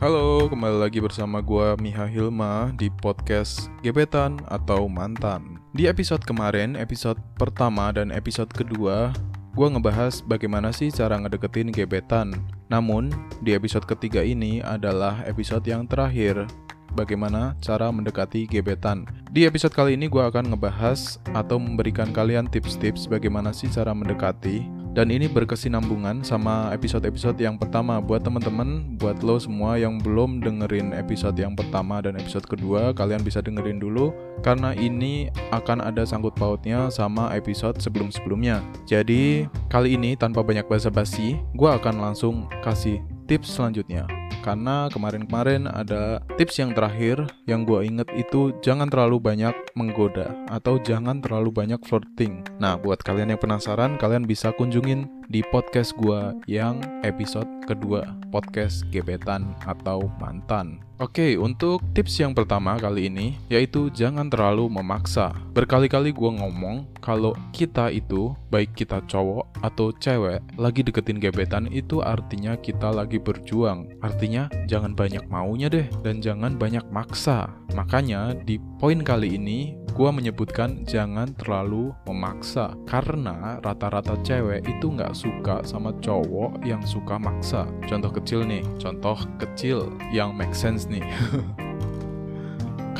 Halo, kembali lagi bersama gua Miha Hilma di podcast Gebetan atau Mantan. Di episode kemarin, episode pertama dan episode kedua, gua ngebahas bagaimana sih cara ngedeketin gebetan. Namun, di episode ketiga ini adalah episode yang terakhir, bagaimana cara mendekati gebetan. Di episode kali ini gua akan ngebahas atau memberikan kalian tips-tips bagaimana sih cara mendekati dan ini berkesinambungan sama episode-episode yang pertama buat temen-temen, buat lo semua yang belum dengerin episode yang pertama dan episode kedua, kalian bisa dengerin dulu karena ini akan ada sangkut pautnya sama episode sebelum-sebelumnya. Jadi kali ini tanpa banyak basa-basi, gue akan langsung kasih tips selanjutnya karena kemarin-kemarin ada tips yang terakhir yang gue inget itu jangan terlalu banyak menggoda atau jangan terlalu banyak flirting. Nah, buat kalian yang penasaran, kalian bisa kunjungin di podcast gue yang episode kedua, podcast gebetan atau mantan. Oke, untuk tips yang pertama kali ini yaitu jangan terlalu memaksa. Berkali-kali gue ngomong kalau kita itu, baik kita cowok atau cewek, lagi deketin gebetan itu artinya kita lagi berjuang. Artinya jangan banyak maunya deh dan jangan banyak maksa. Makanya di poin kali ini gue menyebutkan jangan terlalu memaksa karena rata-rata cewek itu nggak suka sama cowok yang suka maksa. Contoh kecil nih, contoh kecil yang make sense nih.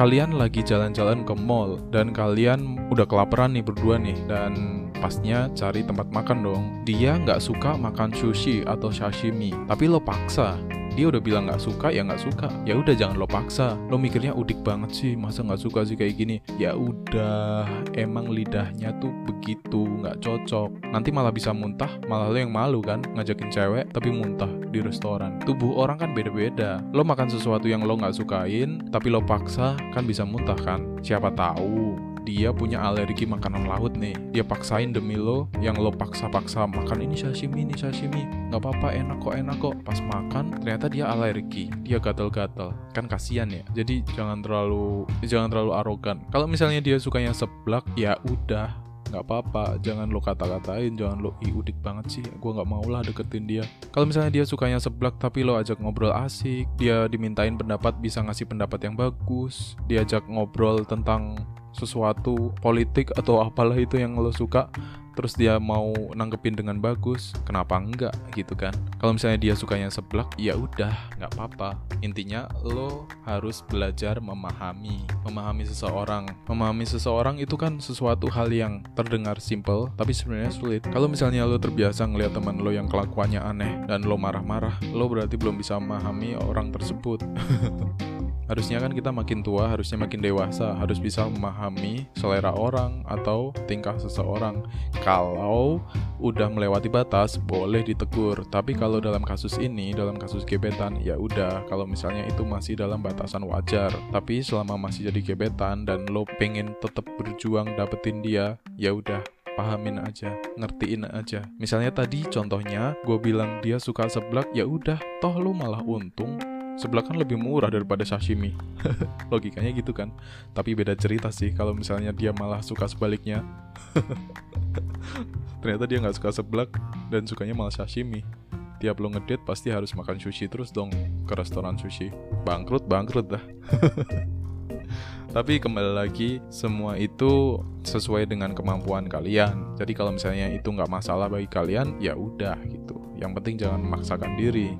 kalian lagi jalan-jalan ke mall dan kalian udah kelaparan nih berdua nih dan pasnya cari tempat makan dong. Dia nggak suka makan sushi atau sashimi, tapi lo paksa dia udah bilang nggak suka ya nggak suka. Ya udah jangan lo paksa. Lo mikirnya udik banget sih masa nggak suka sih kayak gini? Ya udah emang lidahnya tuh begitu nggak cocok. Nanti malah bisa muntah malah lo yang malu kan ngajakin cewek tapi muntah di restoran. Tubuh orang kan beda-beda. Lo makan sesuatu yang lo nggak sukain tapi lo paksa kan bisa muntah kan? Siapa tahu dia punya alergi makanan laut nih. Dia paksain demi lo yang lo paksa-paksa makan ini sashimi ini sashimi. Nggak apa-apa enak kok enak kok. Pas makan ternyata dia alergi. Dia gatal-gatal kan kasihan ya. Jadi jangan terlalu jangan terlalu arogan. Kalau misalnya dia sukanya seblak ya udah nggak apa-apa jangan lo kata-katain jangan lo ih udik banget sih gue nggak mau lah deketin dia. Kalau misalnya dia sukanya seblak tapi lo ajak ngobrol asik dia dimintain pendapat bisa ngasih pendapat yang bagus diajak ngobrol tentang sesuatu politik atau apalah itu yang lo suka terus dia mau nanggepin dengan bagus kenapa enggak gitu kan. Kalau misalnya dia sukanya seblak ya udah nggak apa-apa. Intinya lo harus belajar memahami. Memahami seseorang. Memahami seseorang itu kan sesuatu hal yang terdengar simple tapi sebenarnya sulit. Kalau misalnya lo terbiasa ngeliat teman lo yang kelakuannya aneh dan lo marah-marah lo berarti belum bisa memahami orang tersebut harusnya kan kita makin tua, harusnya makin dewasa, harus bisa memahami selera orang atau tingkah seseorang. Kalau udah melewati batas, boleh ditegur. Tapi kalau dalam kasus ini, dalam kasus gebetan, ya udah. Kalau misalnya itu masih dalam batasan wajar. Tapi selama masih jadi gebetan dan lo pengen tetap berjuang dapetin dia, ya udah pahamin aja, ngertiin aja. Misalnya tadi contohnya, gue bilang dia suka seblak, ya udah, toh lo malah untung sebelah kan lebih murah daripada sashimi. Logikanya gitu kan. Tapi beda cerita sih kalau misalnya dia malah suka sebaliknya. Ternyata dia nggak suka seblak dan sukanya malah sashimi. Tiap lo ngedate pasti harus makan sushi terus dong ke restoran sushi. Bangkrut bangkrut dah. Tapi kembali lagi semua itu sesuai dengan kemampuan kalian. Jadi kalau misalnya itu nggak masalah bagi kalian ya udah gitu yang penting jangan memaksakan diri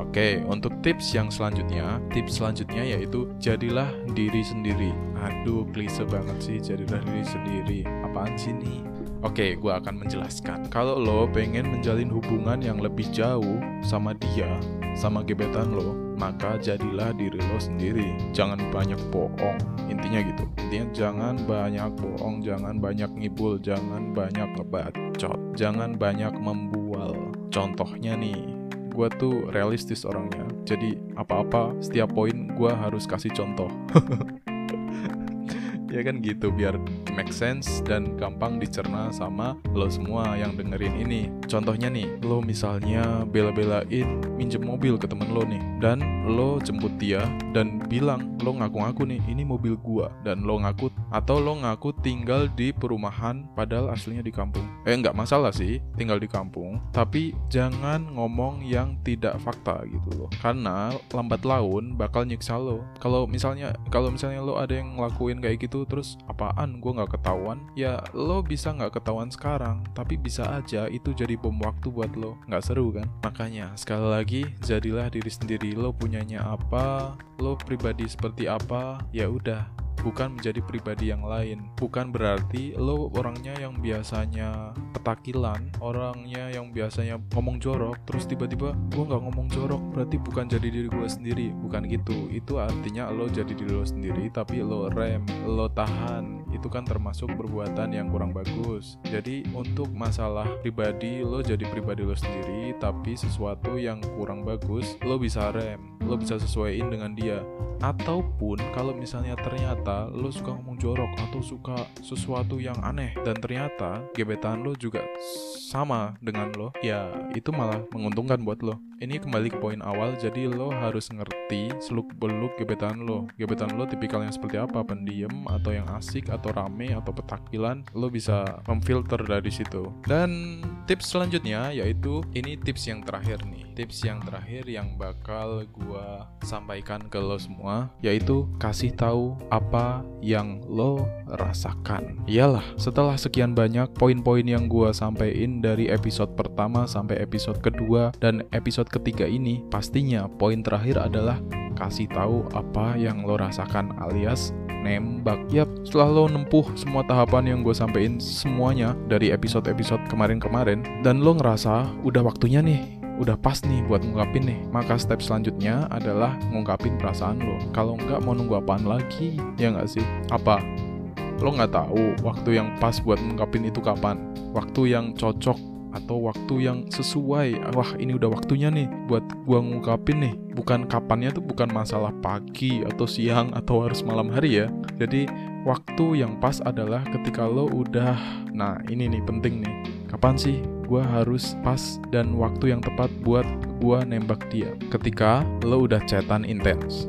Oke, untuk tips yang selanjutnya, tips selanjutnya yaitu jadilah diri sendiri. Aduh, klise banget sih jadilah diri sendiri. Apaan sih nih? Oke, gue akan menjelaskan. Kalau lo pengen menjalin hubungan yang lebih jauh sama dia, sama gebetan lo, maka jadilah diri lo sendiri. Jangan banyak bohong. Intinya gitu. Intinya jangan banyak bohong, jangan banyak ngibul, jangan banyak ngebacot, jangan banyak membual. Contohnya nih, gue tuh realistis orangnya. Jadi apa-apa setiap poin gue harus kasih contoh ya kan gitu biar make sense dan gampang dicerna sama lo semua yang dengerin ini. Contohnya nih, lo misalnya bela-belain minjem mobil ke temen lo nih, dan lo jemput dia dan bilang lo ngaku-ngaku nih ini mobil gua dan lo ngaku atau lo ngaku tinggal di perumahan padahal aslinya di kampung. Eh nggak masalah sih tinggal di kampung, tapi jangan ngomong yang tidak fakta gitu loh. Karena lambat laun bakal nyiksa lo. Kalau misalnya kalau misalnya lo ada yang ngelakuin kayak gitu terus apaan? Gue nggak ketahuan? Ya lo bisa nggak ketahuan sekarang tapi bisa aja itu jadi bom waktu buat lo. Nggak seru kan? Makanya sekali lagi jadilah diri sendiri. Lo punyanya apa? Lo pribadi seperti apa? Ya udah bukan menjadi pribadi yang lain. Bukan berarti lo orangnya yang biasanya petakilan, orangnya yang biasanya ngomong jorok, terus tiba-tiba gue nggak ngomong jorok, berarti bukan jadi diri gue sendiri. Bukan gitu. Itu artinya lo jadi diri lo sendiri, tapi lo rem, lo tahan. Itu kan termasuk perbuatan yang kurang bagus. Jadi untuk masalah pribadi, lo jadi pribadi lo sendiri, tapi sesuatu yang kurang bagus, lo bisa rem, lo bisa sesuaiin dengan dia. Ataupun kalau misalnya ternyata lo suka ngomong jorok atau suka sesuatu yang aneh dan ternyata gebetan lo juga sama dengan lo, ya itu malah menguntungkan buat lo. Ini kembali ke poin awal, jadi lo harus ngerti seluk beluk gebetan lo. Gebetan lo tipikal yang seperti apa, pendiam atau yang asik atau rame atau petakilan, lo bisa memfilter dari situ. Dan tips selanjutnya yaitu ini tips yang terakhir nih. Tips yang terakhir yang bakal gua sampaikan ke lo semua yaitu kasih tahu apa yang lo rasakan. Iyalah, setelah sekian banyak poin-poin yang gua sampaikan dari episode pertama sampai episode kedua dan episode ketiga ini, pastinya poin terakhir adalah kasih tahu apa yang lo rasakan alias nembak. Yap, setelah lo nempuh semua tahapan yang gue sampein semuanya dari episode-episode kemarin-kemarin dan lo ngerasa udah waktunya nih udah pas nih buat ngungkapin nih maka step selanjutnya adalah ngungkapin perasaan lo. Kalau nggak mau nunggu apaan lagi? Ya nggak sih? Apa? Lo nggak tahu waktu yang pas buat ngungkapin itu kapan? Waktu yang cocok atau waktu yang sesuai. Wah ini udah waktunya nih buat gua ngungkapin nih. Bukan kapannya tuh bukan masalah pagi atau siang atau harus malam hari ya. Jadi waktu yang pas adalah ketika lo udah nah ini nih penting nih. Kapan sih gua harus pas dan waktu yang tepat buat gua nembak dia? Ketika lo udah chatan intens.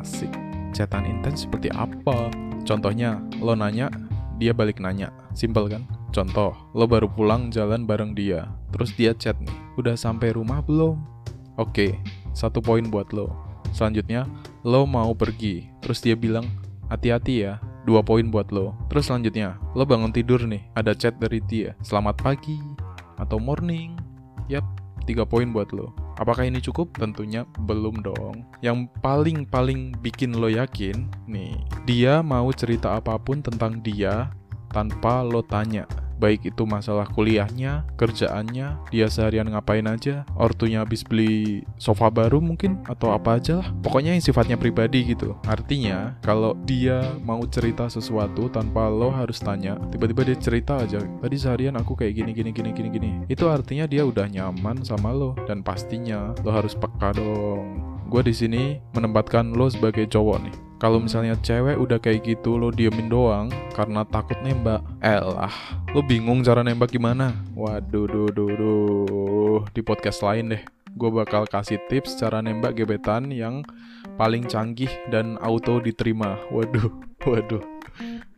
Asik. Chatan intens seperti apa? Contohnya lo nanya dia balik nanya. Simple kan Contoh, lo baru pulang jalan bareng dia, terus dia chat nih, udah sampai rumah belum? Oke, satu poin buat lo. Selanjutnya, lo mau pergi, terus dia bilang, hati-hati ya, dua poin buat lo. Terus selanjutnya, lo bangun tidur nih, ada chat dari dia, selamat pagi, atau morning. Yap, tiga poin buat lo. Apakah ini cukup? Tentunya belum dong. Yang paling-paling bikin lo yakin, nih, dia mau cerita apa pun tentang dia tanpa lo tanya baik itu masalah kuliahnya, kerjaannya, dia seharian ngapain aja, ortunya habis beli sofa baru mungkin atau apa aja lah. Pokoknya yang sifatnya pribadi gitu. Artinya kalau dia mau cerita sesuatu tanpa lo harus tanya, tiba-tiba dia cerita aja, tadi seharian aku kayak gini gini gini gini gini. Itu artinya dia udah nyaman sama lo dan pastinya lo harus peka dong. Gue di sini menempatkan lo sebagai cowok nih kalau misalnya cewek udah kayak gitu lo diemin doang karena takut nembak. Elah lo bingung cara nembak gimana? Waduh duh duh duh. Di podcast lain deh gue bakal kasih tips cara nembak gebetan yang paling canggih dan auto diterima. Waduh waduh.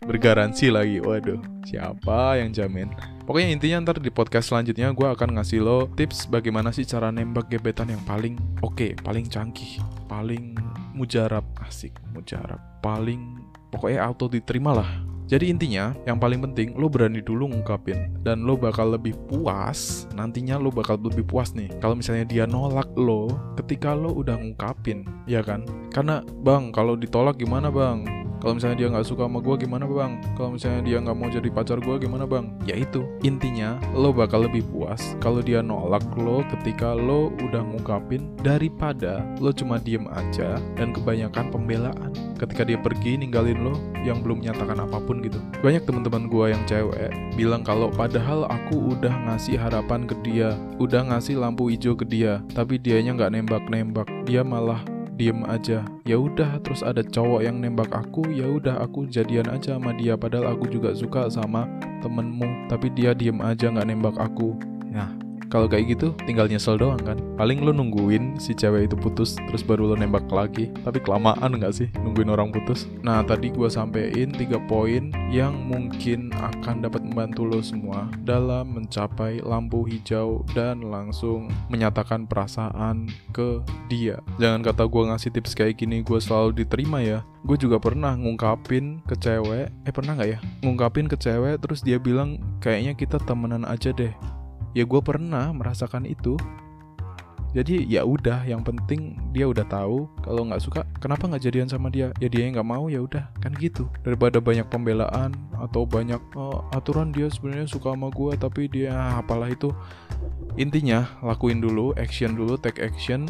Bergaransi lagi waduh. Siapa yang jamin? Pokoknya intinya ntar di podcast selanjutnya gue akan ngasih lo tips bagaimana sih cara nembak gebetan yang paling oke okay, paling canggih paling mujarab asik mujarab paling pokoknya auto diterima lah jadi intinya, yang paling penting lo berani dulu ngungkapin dan lo bakal lebih puas. Nantinya lo bakal lebih puas nih. Kalau misalnya dia nolak lo ketika lo udah ngungkapin, ya kan? Karena bang, kalau ditolak gimana bang? Kalau misalnya dia nggak suka sama gue gimana bang? Kalau misalnya dia nggak mau jadi pacar gue gimana bang? Ya itu intinya lo bakal lebih puas kalau dia nolak lo ketika lo udah ngungkapin daripada lo cuma diem aja dan kebanyakan pembelaan ketika dia pergi ninggalin lo yang belum menyatakan apa pun gitu. Banyak teman-teman gue yang cewek bilang kalau padahal aku udah ngasih harapan ke dia, udah ngasih lampu hijau ke dia, tapi dianya nggak nembak-nembak, dia malah diem aja. Ya udah terus ada cowok yang nembak aku ya udah aku jadian aja sama dia. Padahal aku juga suka sama temenmu. Tapi dia diem aja nggak nembak aku. Nah. Kalau kayak gitu tinggal nyesel doang kan? Paling lo nungguin si cewek itu putus terus baru lo nembak lagi. Tapi kelamaan nggak sih nungguin orang putus? Nah tadi gue sampein tiga poin yang mungkin akan dapat membantu lo semua dalam mencapai lampu hijau dan langsung menyatakan perasaan ke dia. Jangan kata gue ngasih tips kayak gini gue selalu diterima ya. Gue juga pernah ngungkapin ke cewek eh pernah nggak ya? Ngungkapin ke cewek terus dia bilang kayaknya kita temenan aja deh. Ya gue pernah merasakan itu jadi ya udah yang penting dia udah tahu kalau nggak suka kenapa nggak jadian sama dia? Ya dia nggak mau ya udah. Kan gitu. Daripada banyak pembelaan atau banyak oh, aturan dia sebenarnya suka sama gue tapi dia ah, apalah itu. Intinya lakuin dulu action dulu take action.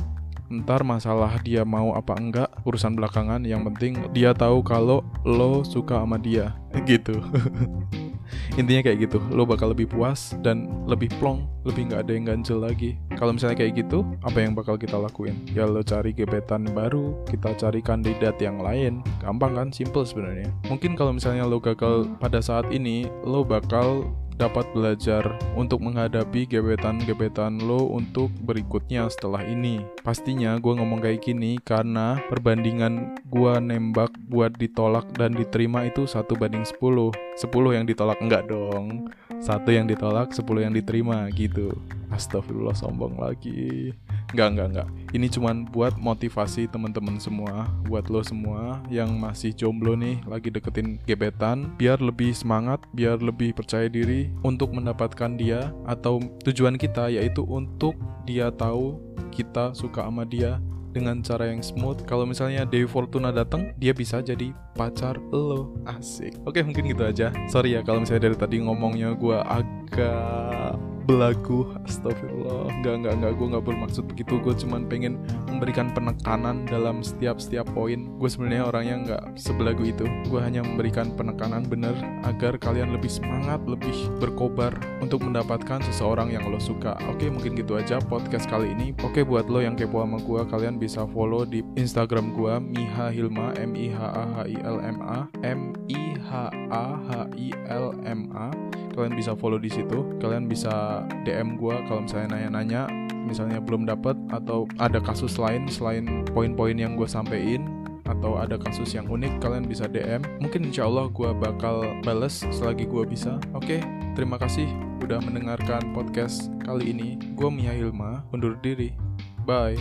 Ntar masalah dia mau apa enggak urusan belakangan. Yang penting dia tahu kalau lo suka sama dia. Gitu intinya kayak gitu. Lo bakal lebih puas dan lebih plong lebih nggak ada yang ganjel lagi. Kalau misalnya kayak gitu apa yang bakal kita lakuin? Ya lo cari gebetan baru kita cari kandidat yang lain. Gampang kan? Simple sebenarnya. Mungkin kalau misalnya lo gagal pada saat ini lo bakal dapat belajar untuk menghadapi gebetan-gebetan lo untuk berikutnya setelah ini. Pastinya gue ngomong kayak gini karena perbandingan gue nembak buat ditolak dan diterima itu satu banding 10. 10 yang ditolak enggak dong. Satu yang ditolak, 10 yang diterima gitu. Astagfirullah sombong lagi. Enggak, enggak, enggak. Ini cuman buat motivasi teman-teman semua, buat lo semua yang masih jomblo nih, lagi deketin gebetan, biar lebih semangat, biar lebih percaya diri untuk mendapatkan dia atau tujuan kita yaitu untuk dia tahu kita suka sama dia dengan cara yang smooth. Kalau misalnya Dewi Fortuna datang, dia bisa jadi pacar lo. Asik. Oke, mungkin gitu aja. Sorry ya kalau misalnya dari tadi ngomongnya gue agak belagu astagfirullah. Nggak nggak nggak. Gue nggak bermaksud begitu. Gue cuman pengen memberikan penekanan dalam setiap setiap poin. Gue sebenarnya orangnya nggak sebelagu itu. Gue hanya memberikan penekanan bener agar kalian lebih semangat lebih berkobar untuk mendapatkan seseorang yang lo suka. Oke mungkin gitu aja podcast kali ini. Oke buat lo yang kepo sama gue kalian bisa follow di instagram gue Miha Hilma M I H A H I L M A M I H A H I L M A kalian bisa follow di situ. Kalian bisa DM gue kalau misalnya nanya-nanya misalnya belum dapat atau ada kasus lain selain poin-poin yang gue sampein atau ada kasus yang unik kalian bisa DM mungkin insya Allah gue bakal bales selagi gue bisa. Oke terima kasih udah mendengarkan podcast kali ini. Gue Mia Hilma undur diri. Bye